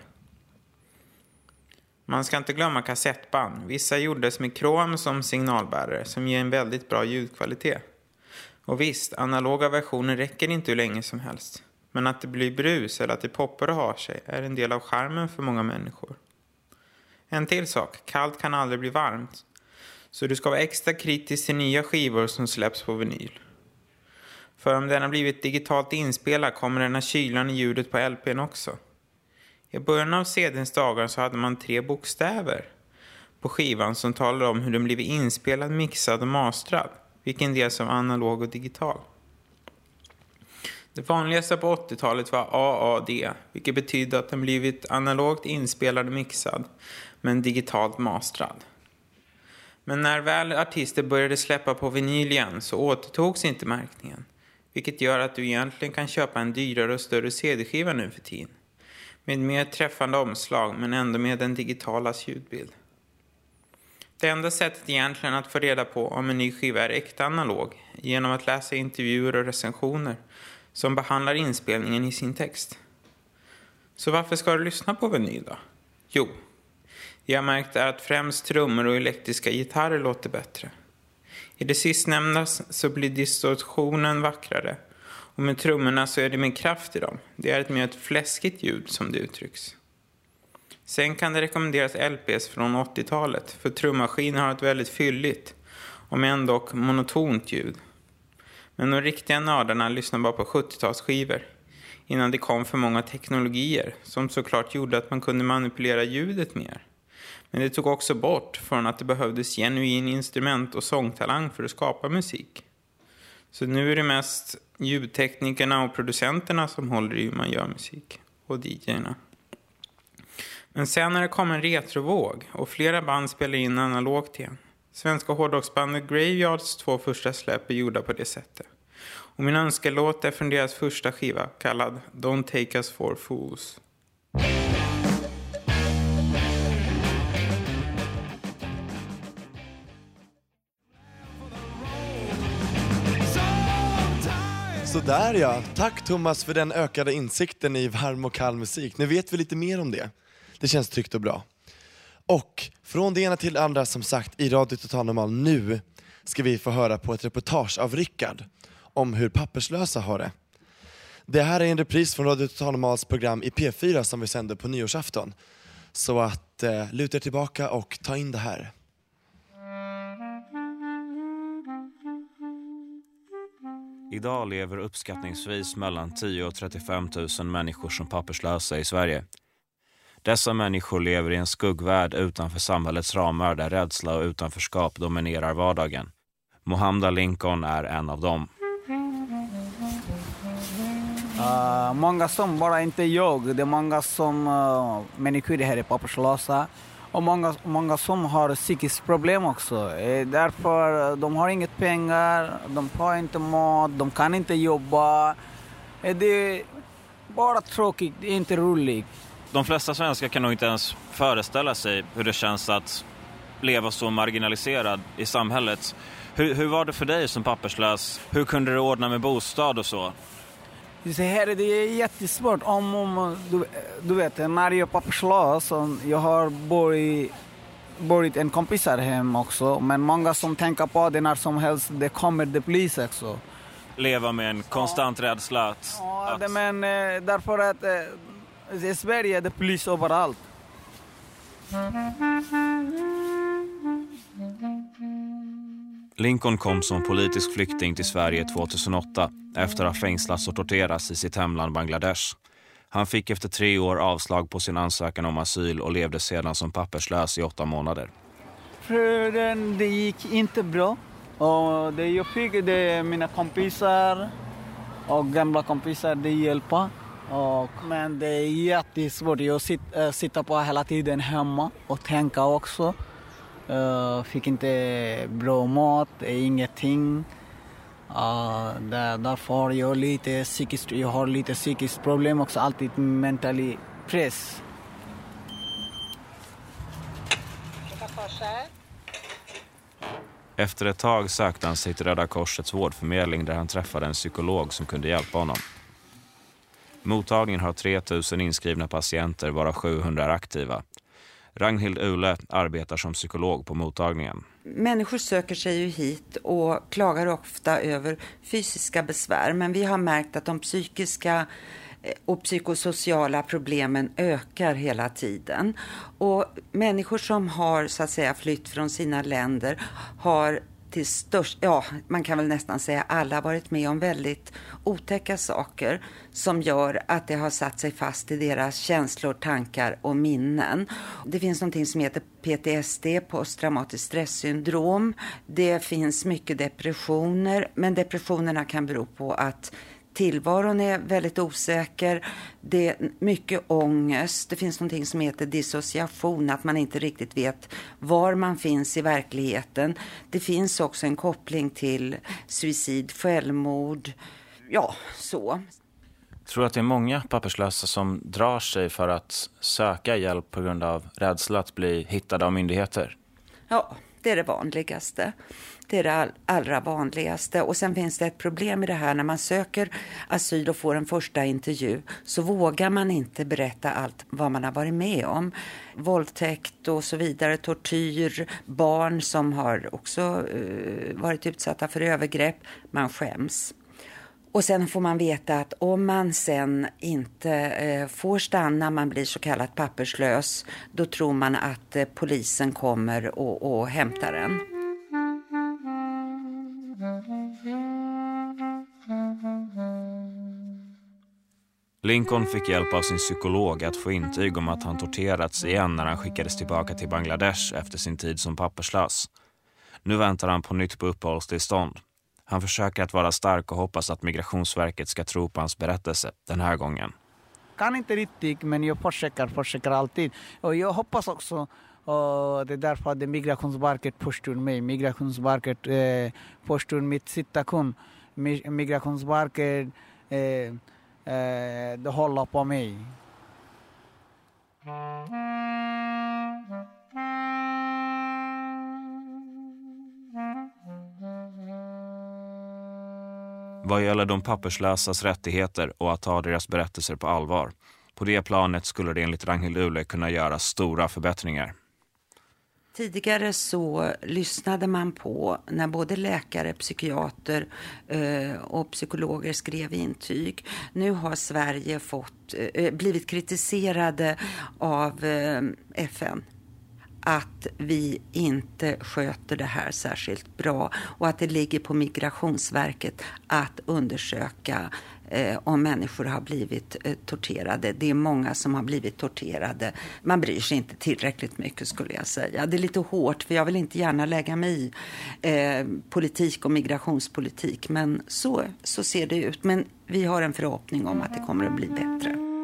Man ska inte glömma kassettband. Vissa gjordes med krom som signalbärare som ger en väldigt bra ljudkvalitet. Och visst, analoga versioner räcker inte hur länge som helst. Men att det blir brus eller att det poppar och har sig är en del av charmen för många människor. En till sak, kallt kan aldrig bli varmt. Så du ska vara extra kritisk till nya skivor som släpps på vinyl. För om den har blivit digitalt inspelad kommer den ha kylan i ljudet på LPn också. I början av CDns dagar så hade man tre bokstäver på skivan som talade om hur den blivit inspelad, mixad och mastrad. Vilken del som analog och digital. Det vanligaste på 80-talet var AAD, vilket betyder att den blivit analogt inspelad och mixad, men digitalt mastrad. Men när väl artister började släppa på vinyl igen så återtogs inte märkningen. Vilket gör att du egentligen kan köpa en dyrare och större CD-skiva nu för tiden. Med mer träffande omslag men ändå med den digitalas ljudbild. Det enda sättet egentligen att få reda på om en ny skiva är äkta analog genom att läsa intervjuer och recensioner som behandlar inspelningen i sin text. Så varför ska du lyssna på vinyl då? Jo, jag märkt att främst trummor och elektriska gitarrer låter bättre. I det sistnämnda så blir distorsionen vackrare och med trummorna så är det mer kraft i dem. Det är ett mer fläskigt ljud som det uttrycks. Sen kan det rekommenderas LPs från 80-talet för trummaskiner har ett väldigt fylligt, om ändå monotont ljud. Men de riktiga nördarna lyssnade bara på 70-talsskivor innan det kom för många teknologier som såklart gjorde att man kunde manipulera ljudet mer. Men det tog också bort från att det behövdes genuin instrument och sångtalang för att skapa musik. Så nu är det mest ljudteknikerna och producenterna som håller i hur man gör musik. Och DJerna. Men sen när det kom en retrovåg och flera band spelar in analogt igen. Svenska hårdrocksbandet Graveyards två första släpp är gjorda på det sättet. Och min önskelåt är från deras första skiva kallad Don't Take Us For Fools. Sådär ja. Tack Thomas för den ökade insikten i varm och kall musik. Nu vet vi lite mer om det. Det känns tryggt och bra. Och från det ena till det andra som sagt i Radio Total Normal nu ska vi få höra på ett reportage av Rickard om hur papperslösa har det. Det här är en repris från Radio Total Normals program i P4 som vi sände på nyårsafton. Så att eh, luta er tillbaka och ta in det här. Idag lever uppskattningsvis mellan 10 och 35 000 människor som papperslösa i Sverige. Dessa människor lever i en skuggvärld utanför samhällets ramar där rädsla och utanförskap dominerar vardagen. Mohamda Lincoln är en av dem. Uh, många som bara inte jag, det är många som uh, människor här är papperslösa och många, många som har psykiska problem också. Eh, därför eh, de har inget pengar, de har inte mat, de kan inte jobba. Eh, det är bara tråkigt, det är inte roligt. De flesta svenskar kan nog inte ens föreställa sig hur det känns att leva så marginaliserad i samhället. Hur, hur var det för dig som papperslös? Hur kunde du ordna med bostad och så? Så här är det jättesvårt. Om, om, du, du vet, när jag är papperslös, jag har bott bott en kompisar hem också. Men många som tänker på det när som helst, det kommer det polis också. Leva med en konstant rädsla att... Ja, det, men eh, därför att eh, i Sverige är det polis överallt. Lincoln kom som politisk flykting till Sverige 2008 efter att ha fängslats och torterats i sitt hemland Bangladesh. Han fick efter tre år avslag på sin ansökan om asyl och levde sedan som papperslös i åtta månader. För den, det gick inte bra. Och det jag fick det mina kompisar och gamla kompisar det hjälpa. Och, men det är jättesvårt. Jag sit, äh, sitter på hela tiden hemma och tänka också. Uh, fick inte bra mat, ingenting. Uh, där, därför har jag lite psykiskt, jag har lite psykiskt problem också, alltid mentally press. Efter ett tag sökte han sig till Röda Korsets vårdförmedling där han träffade en psykolog som kunde hjälpa honom. Mottagningen har 3 000 inskrivna patienter varav 700 är aktiva. Ragnhild Ule arbetar som psykolog på mottagningen. Människor söker sig ju hit och klagar ofta över fysiska besvär men vi har märkt att de psykiska eh, och psykosociala problemen ökar hela tiden. Och människor som har så att säga flytt från sina länder har till störst, ja, man kan väl nästan säga alla varit med om väldigt otäcka saker som gör att det har satt sig fast i deras känslor, tankar och minnen. Det finns någonting som heter PTSD, posttraumatiskt stresssyndrom. Det finns mycket depressioner, men depressionerna kan bero på att tillvaron är väldigt osäker. Det är mycket ångest. Det finns någonting som heter dissociation, att man inte riktigt vet var man finns i verkligheten. Det finns också en koppling till suicid, självmord, ja, så. Tror du att det är många papperslösa som drar sig för att söka hjälp på grund av rädsla att bli hittade av myndigheter? Ja, det är det vanligaste. Det är det allra vanligaste. Och sen finns det ett problem i det här när man söker asyl och får en första intervju så vågar man inte berätta allt vad man har varit med om. Våldtäkt och så vidare, tortyr, barn som har också uh, varit utsatta för övergrepp. Man skäms. Och sen får man veta att om man sen inte eh, får stanna, man blir så kallat papperslös, då tror man att eh, polisen kommer och, och hämtar en. Lincoln fick hjälp av sin psykolog att få intyg om att han torterats igen när han skickades tillbaka till Bangladesh efter sin tid som papperslös. Nu väntar han på nytt på uppehållstillstånd. Han försöker att vara stark och hoppas att Migrationsverket ska tro på hans berättelse den här gången. Kan inte riktigt, men jag försöker, försöker alltid. Och jag hoppas också och det är därför att Migrationsverket förstår mig. Migrationsverket eh, förstår mitt situation. Migrationsverket eh, eh, det håller på mig. Vad gäller de papperslösas rättigheter och att ta deras berättelser på allvar. På det planet skulle det enligt Ragnhild Ule kunna göra stora förbättringar. Tidigare så lyssnade man på när både läkare, psykiater eh, och psykologer skrev intyg. Nu har Sverige fått, eh, blivit kritiserade av eh, FN att vi inte sköter det här särskilt bra och att det ligger på Migrationsverket att undersöka eh, om människor har blivit eh, torterade. Det är många som har blivit torterade. Man bryr sig inte tillräckligt mycket skulle jag säga. Det är lite hårt för jag vill inte gärna lägga mig i eh, politik och migrationspolitik men så, så ser det ut. Men vi har en förhoppning om att det kommer att bli bättre.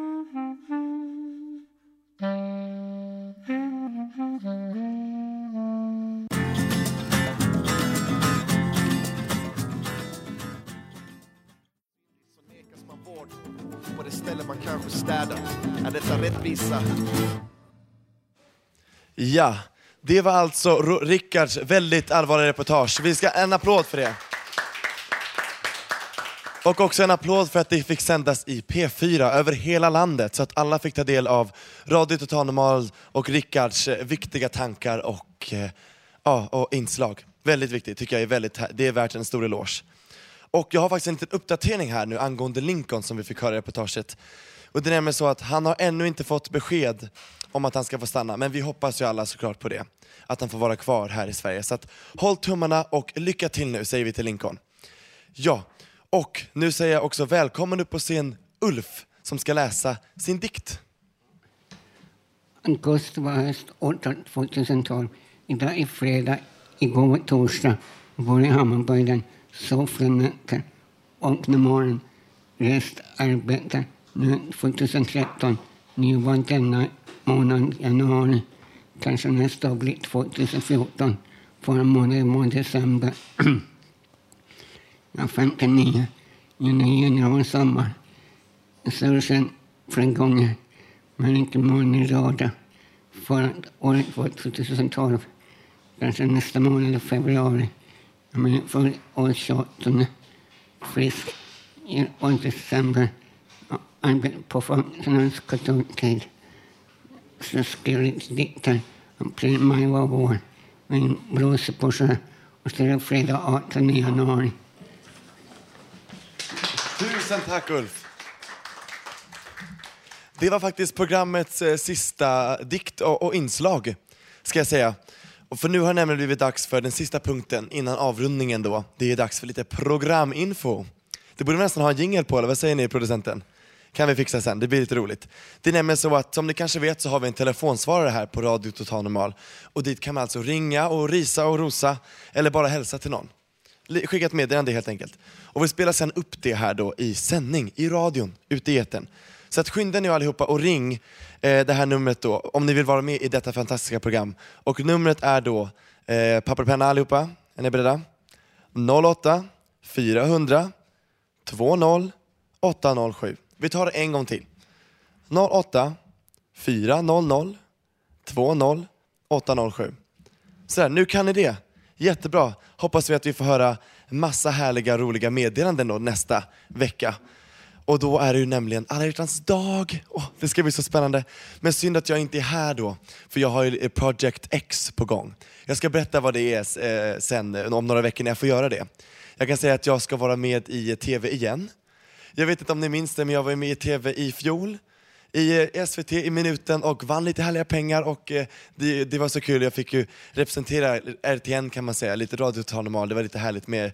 Detta? Ja, det var alltså Rickards väldigt allvarliga reportage. Vi ska en applåd för det. Och också en applåd för att det fick sändas i P4 över hela landet så att alla fick ta del av Radio Total Normal och Rickards eh, viktiga tankar och, eh, ja, och inslag. Väldigt viktigt, tycker jag är väldigt, det är värt en stor eloge. Och jag har faktiskt en liten uppdatering här nu angående Lincoln som vi fick höra i reportaget. Och det är nämligen så att han har ännu inte fått besked om att han ska få stanna, men vi hoppas ju alla såklart på det. Att han får vara kvar här i Sverige. Så att håll tummarna och lycka till nu, säger vi till Lincoln. Ja, och nu säger jag också välkommen upp på scen Ulf som ska läsa sin dikt. Augusti var höst år 2012. Idag är fredag, igår var torsdag. Bor i Hammarbyden, sov från nätter. Vaknade morgon, rest, arbete. Nu 2013, nu var denna månad januari. Kanske nästa år blir 2014. Förra månaden var december. Jag är 59. Juni, januari, sommar. Jag flera gånger, men inte morgon i rad. Förra året var 2012. Kanske nästa månad, februari. Men för år 28. Frisk. I år december. Arbetade på Folkens katoltid. Så skrev jag dikter. April, maj var vår. Min blåser på sjö. Och så är det fredag 18 januari. Tusen tack Ulf! Det var faktiskt programmets eh, sista dikt och, och inslag, ska jag säga. Och för nu har det nämligen blivit dags för den sista punkten innan avrundningen då. Det är dags för lite programinfo. Det borde vi nästan ha en jingel på, eller vad säger ni producenten? Kan vi fixa sen, det blir lite roligt. Det är nämligen så att som ni kanske vet så har vi en telefonsvarare här på Radio Total Normal. Och dit kan man alltså ringa och risa och rosa, eller bara hälsa till någon. Skicka ett meddelande helt enkelt. Och vi spelar sen upp det här då i sändning, i radion, ute i etern. Så att skynda nu allihopa och ring eh, det här numret då, om ni vill vara med i detta fantastiska program. Och numret är då, eh, papper och penna allihopa, är ni beredda? 08 400 20 807. Vi tar det en gång till. 08 400 20 807. Sådär, nu kan ni det. Jättebra. Hoppas vi att vi får höra massa härliga, roliga meddelanden då nästa vecka. Och då är det ju nämligen alla hjärtans dag. Oh, det ska bli så spännande. Men synd att jag inte är här då, för jag har ju eh, Project X på gång. Jag ska berätta vad det är eh, sen, eh, om några veckor när jag får göra det. Jag kan säga att jag ska vara med i TV igen. Jag vet inte om ni minns det, men jag var ju med i TV i fjol i eh, SVT i minuten och vann lite härliga pengar och eh, det, det var så kul. Jag fick ju representera RTN kan man säga, lite Radio Total Normal. Det var lite härligt med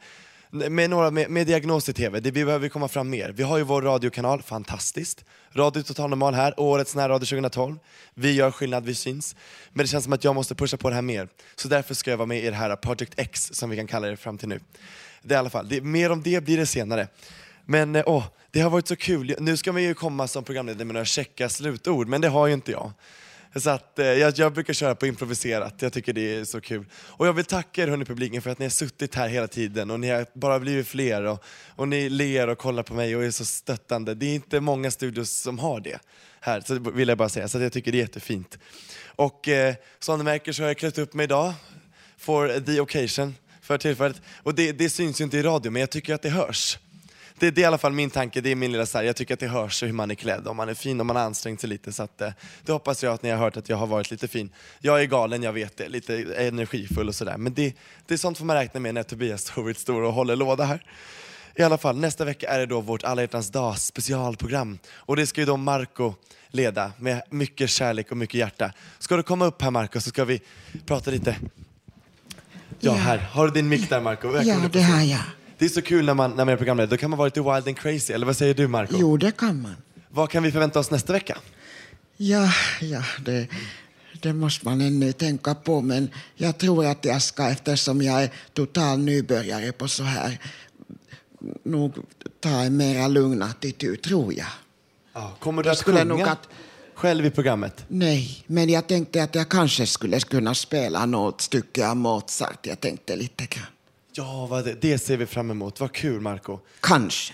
med, några, med, med diagnos i TV, det behöver komma fram mer. Vi har ju vår radiokanal, fantastiskt. Radio Total Normal här, årets närradio 2012. Vi gör skillnad, vi syns. Men det känns som att jag måste pusha på det här mer. Så därför ska jag vara med i det här Project X, som vi kan kalla det fram till nu. Det är i alla fall, det, mer om det blir det senare. Men eh, åh, det har varit så kul. Nu ska man ju komma som programledare med några checka slutord, men det har ju inte jag. Så att, eh, jag, jag brukar köra på improviserat, jag tycker det är så kul. Och jag vill tacka er hörni publiken för att ni har suttit här hela tiden och ni har bara blivit fler och, och ni ler och kollar på mig och är så stöttande. Det är inte många studios som har det här, så vill jag bara säga. Så att jag tycker det är jättefint. Och eh, som ni märker så har jag klätt upp mig idag, for the occasion, för tillfället. Och det, det syns ju inte i radio, men jag tycker att det hörs. Det, det är i alla fall min tanke, det är min lilla så här, jag tycker att det hörs hur man är klädd, om man är fin, om man har ansträngt sig lite. Så att, eh, det hoppas jag att ni har hört att jag har varit lite fin. Jag är galen, jag vet det, lite energifull och sådär. Men det, det är sånt får man räkna med när Tobias Storvit står och håller låda här. I alla fall, nästa vecka är det då vårt alla hjärtans dag specialprogram. Och det ska ju då Marco leda med mycket kärlek och mycket hjärta. Ska du komma upp här Marco så ska vi prata lite. Ja, Ja. här. Har du din mick där Marco? Ja, det har jag. Det är så kul när man, när man är programledare, då kan man vara lite wild and crazy, eller vad säger du Marco? Jo, det kan man. Vad kan vi förvänta oss nästa vecka? Ja, ja det, det måste man ännu tänka på. Men jag tror att jag ska, eftersom jag är total nybörjare på så här, nog ta en mera lugn attityd, tror jag. Ja, kommer du att skulle sjunga att- själv i programmet? Nej, men jag tänkte att jag kanske skulle kunna spela något stycke av Mozart. Jag tänkte lite grann. Ja, vad det, det ser vi fram emot. Vad kul Marco. Kanske.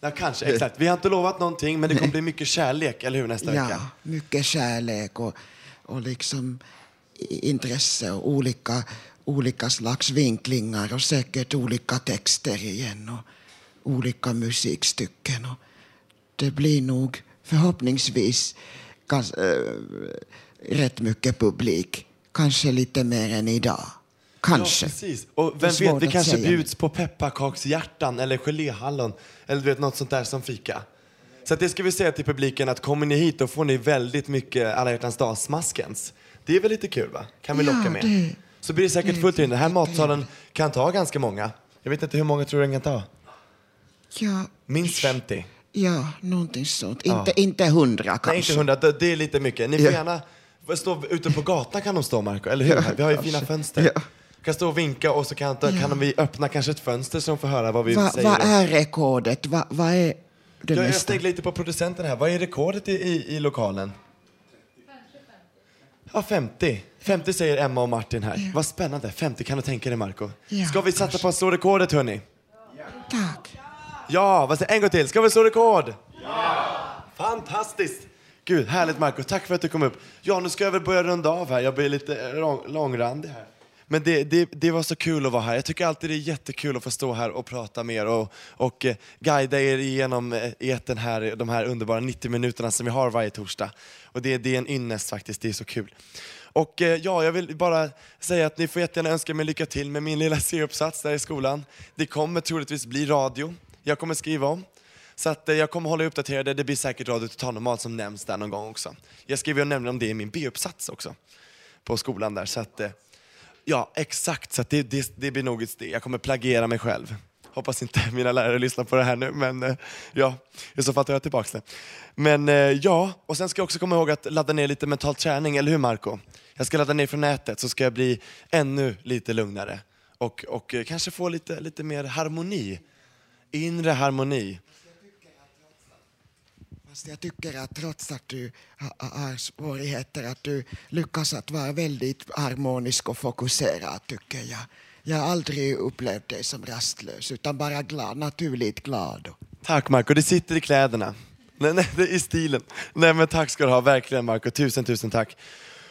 Ja, kanske, exakt. Vi har inte lovat någonting, men det kommer bli mycket kärlek, eller hur, nästa ja, vecka? mycket kärlek och, och liksom intresse och olika, olika slags vinklingar och säkert olika texter igen. Och olika musikstycken. Och det blir nog förhoppningsvis gans, äh, rätt mycket publik. Kanske lite mer än idag. Kanske. Ja, precis. Och Det vem vet, att kanske säga. bjuds på pepparkakshjärtan eller geléhallon eller du vet, något sånt där som fika. Så det ska vi säga till publiken att kommer ni hit då får ni väldigt mycket alla hjärtans dag-smaskens. Det är väl lite kul va? Kan vi Ja, locka med. det- Så blir det säkert fullt in. Den här matsalen kan ta ganska många. Jag vet inte hur många tror du den kan ta? Ja, Minst 50. ja någonting sånt. Ja. Inte, inte hundra kanske. Nej, inte 100. Det det är lite mycket. Ni får Ja. gärna stå ute på gatan kan de stå Marco, eller hur? Vi har ju fina fönster. Kan stå och vinka och så kan, kan vi öppna kanske ett fönster så de får höra vad vi Va- säger. Vad är rekordet? Va- Vad är det jag, jag steg lite på producenten här. Vad är rekordet i, i, i lokalen? Ja, 50. 50 säger Emma och Martin här. Vad spännande. 50 kan du tänka dig Marco. Ja, Ska vi satsa på att slå rekordet hörni? Tack. Ja, vad säger En gång till. Ska vi slå rekord? Ja! Fantastiskt! Gud, härligt Marco. Tack för att du kom upp. Ja, nu ska jag väl börja runda av här. Jag blir lite lång, långrandig här. Men det, det, det var så kul att vara här. Jag tycker alltid det är jättekul att få stå här och prata med er och, och eh, guida er igenom eh, eten etern här, de här underbara 90 minuterna som vi har varje torsdag. Och det, det är en ynnest faktiskt, det är så kul. Och eh, ja, jag vill bara säga att ni får jättegärna önska mig lycka till med min lilla C-uppsats där i skolan. Det kommer troligtvis bli radio. Jag kommer skriva om. Så att eh, jag kommer hålla er uppdaterade. Det blir säkert Radio Total Normal som nämns där någon gång också. Jag skriver nämligen om det i min B-uppsats också. På skolan där. Så att, eh, ja, exakt. Så att det, det, det blir nog ett steg. Jag kommer plagiera mig själv. Hoppas inte mina lärare lyssnar på det här nu, men eh, ja, i så fall tar jag tillbaka det. Men eh, ja, och sen ska jag också komma ihåg att ladda ner lite mental träning, eller hur Marco? Jag ska ladda ner från nätet så ska jag bli ännu lite lugnare och, och eh, kanske få lite, lite mer harmoni. Inre harmoni. Fast jag tycker att trots att du har svårigheter att du lyckas att vara väldigt harmonisk och fokuserad tycker jag. Jag har aldrig upplevt dig som rastlös utan bara glad, naturligt glad. Tack Marco, det sitter i kläderna. Nej, nej, det är i stilen. Nej men tack ska du ha, verkligen Marco. Tusen, tusen tack.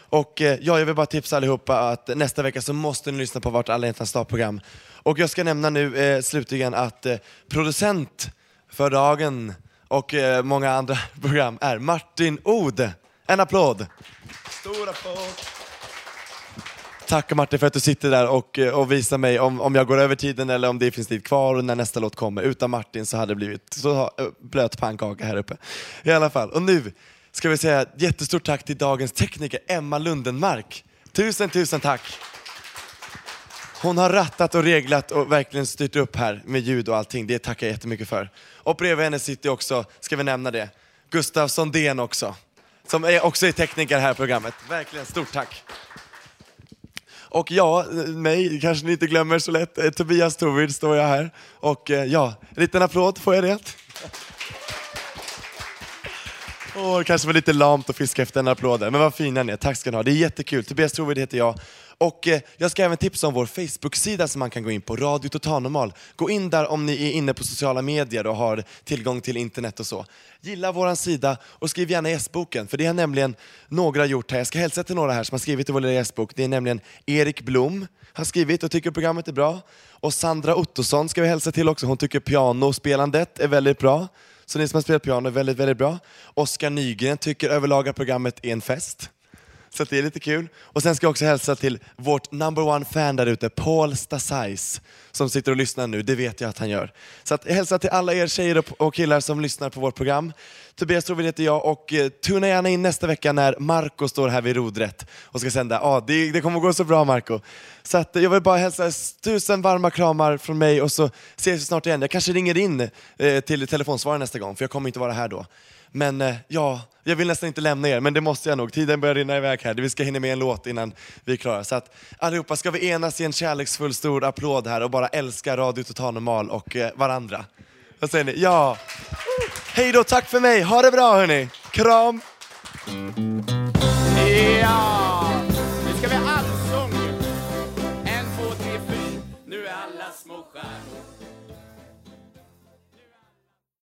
Och eh, ja, jag vill bara tipsa allihopa att nästa vecka så måste ni lyssna på vårt Alla hjärtans dag-program. Och jag ska nämna nu eh, slutligen att eh, producent för dagen och eh, många andra program är Martin Od. En applåd! Stor applåd! Tack Martin för att du sitter där och, eh, och visar mig om, om jag går över tiden eller om det finns tid kvar och när nästa låt kommer. Utan Martin så hade det blivit så eh, blöt pannkaka här uppe. I alla fall, och nu ska vi säga jättestort tack till dagens tekniker Emma Lundenmark. Tusen, tusen tack! Hon har rattat och reglat och verkligen styrt upp här med ljud och allting. Det tackar jag jättemycket för. Och bredvid henne sitter också, ska vi nämna det, Gustav Sondén också. Som är också är tekniker här i programmet. Verkligen stort tack. Och ja, mig kanske ni inte glömmer så lätt. Eh, Tobias Torvid står jag här. Och eh, ja, en liten applåd, får jag det? Åh, det kanske var lite lamt att fiska efter en applåd där, men vad fina ni är. Tack ska ni ha. Det är jättekul. Tobias Trovid heter jag. Och eh, jag ska även tipsa om vår Facebook-sida som man kan gå in på, Radio Totalnormal. Gå in där om ni är inne på sociala medier och har tillgång till internet och så. Gilla vår sida och skriv gärna gästboken, för det har nämligen några gjort här. Jag ska hälsa till några här som har skrivit i vår lilla gästbok. Det är nämligen Erik Blom har skrivit och tycker programmet är bra. Och Sandra Ottosson ska vi hälsa till också. Hon tycker pianospelandet är väldigt bra. Så ni som har spelat piano är väldigt, väldigt bra. Oskar Nygren tycker överlag att programmet är en fest. Så det är lite kul. Och sen ska jag också hälsa till vårt number one fan där ute, Paul Stasais, som sitter och lyssnar nu. Det vet jag att han gör. Så att hälsa till alla er tjejer och- killar som lyssnar på vårt program. Tobias Trovid heter jag och eh, tuna gärna in nästa vecka när Marco står här vid rodret och ska sända. Ja, det, det kommer gå så bra Marco. Så att jag vill bara hälsa tusen varma kramar från mig och så ses vi snart igen. Jag kanske ringer in eh, till telefonsvararen nästa gång för jag kommer inte vara här då. Men eh, ja, jag vill nästan inte lämna er, men det måste jag nog. Tiden börjar rinna iväg här. Vi ska hinna med en låt innan vi är klara. Så att allihopa, ska vi enas i en kärleksfull stor applåd här och bara älska Radio Total Normal och eh, varandra? Vad säger ni? Ja! Hej då, tack för mig. Ha det bra hörni. Kram! Ja, nu ska vi alla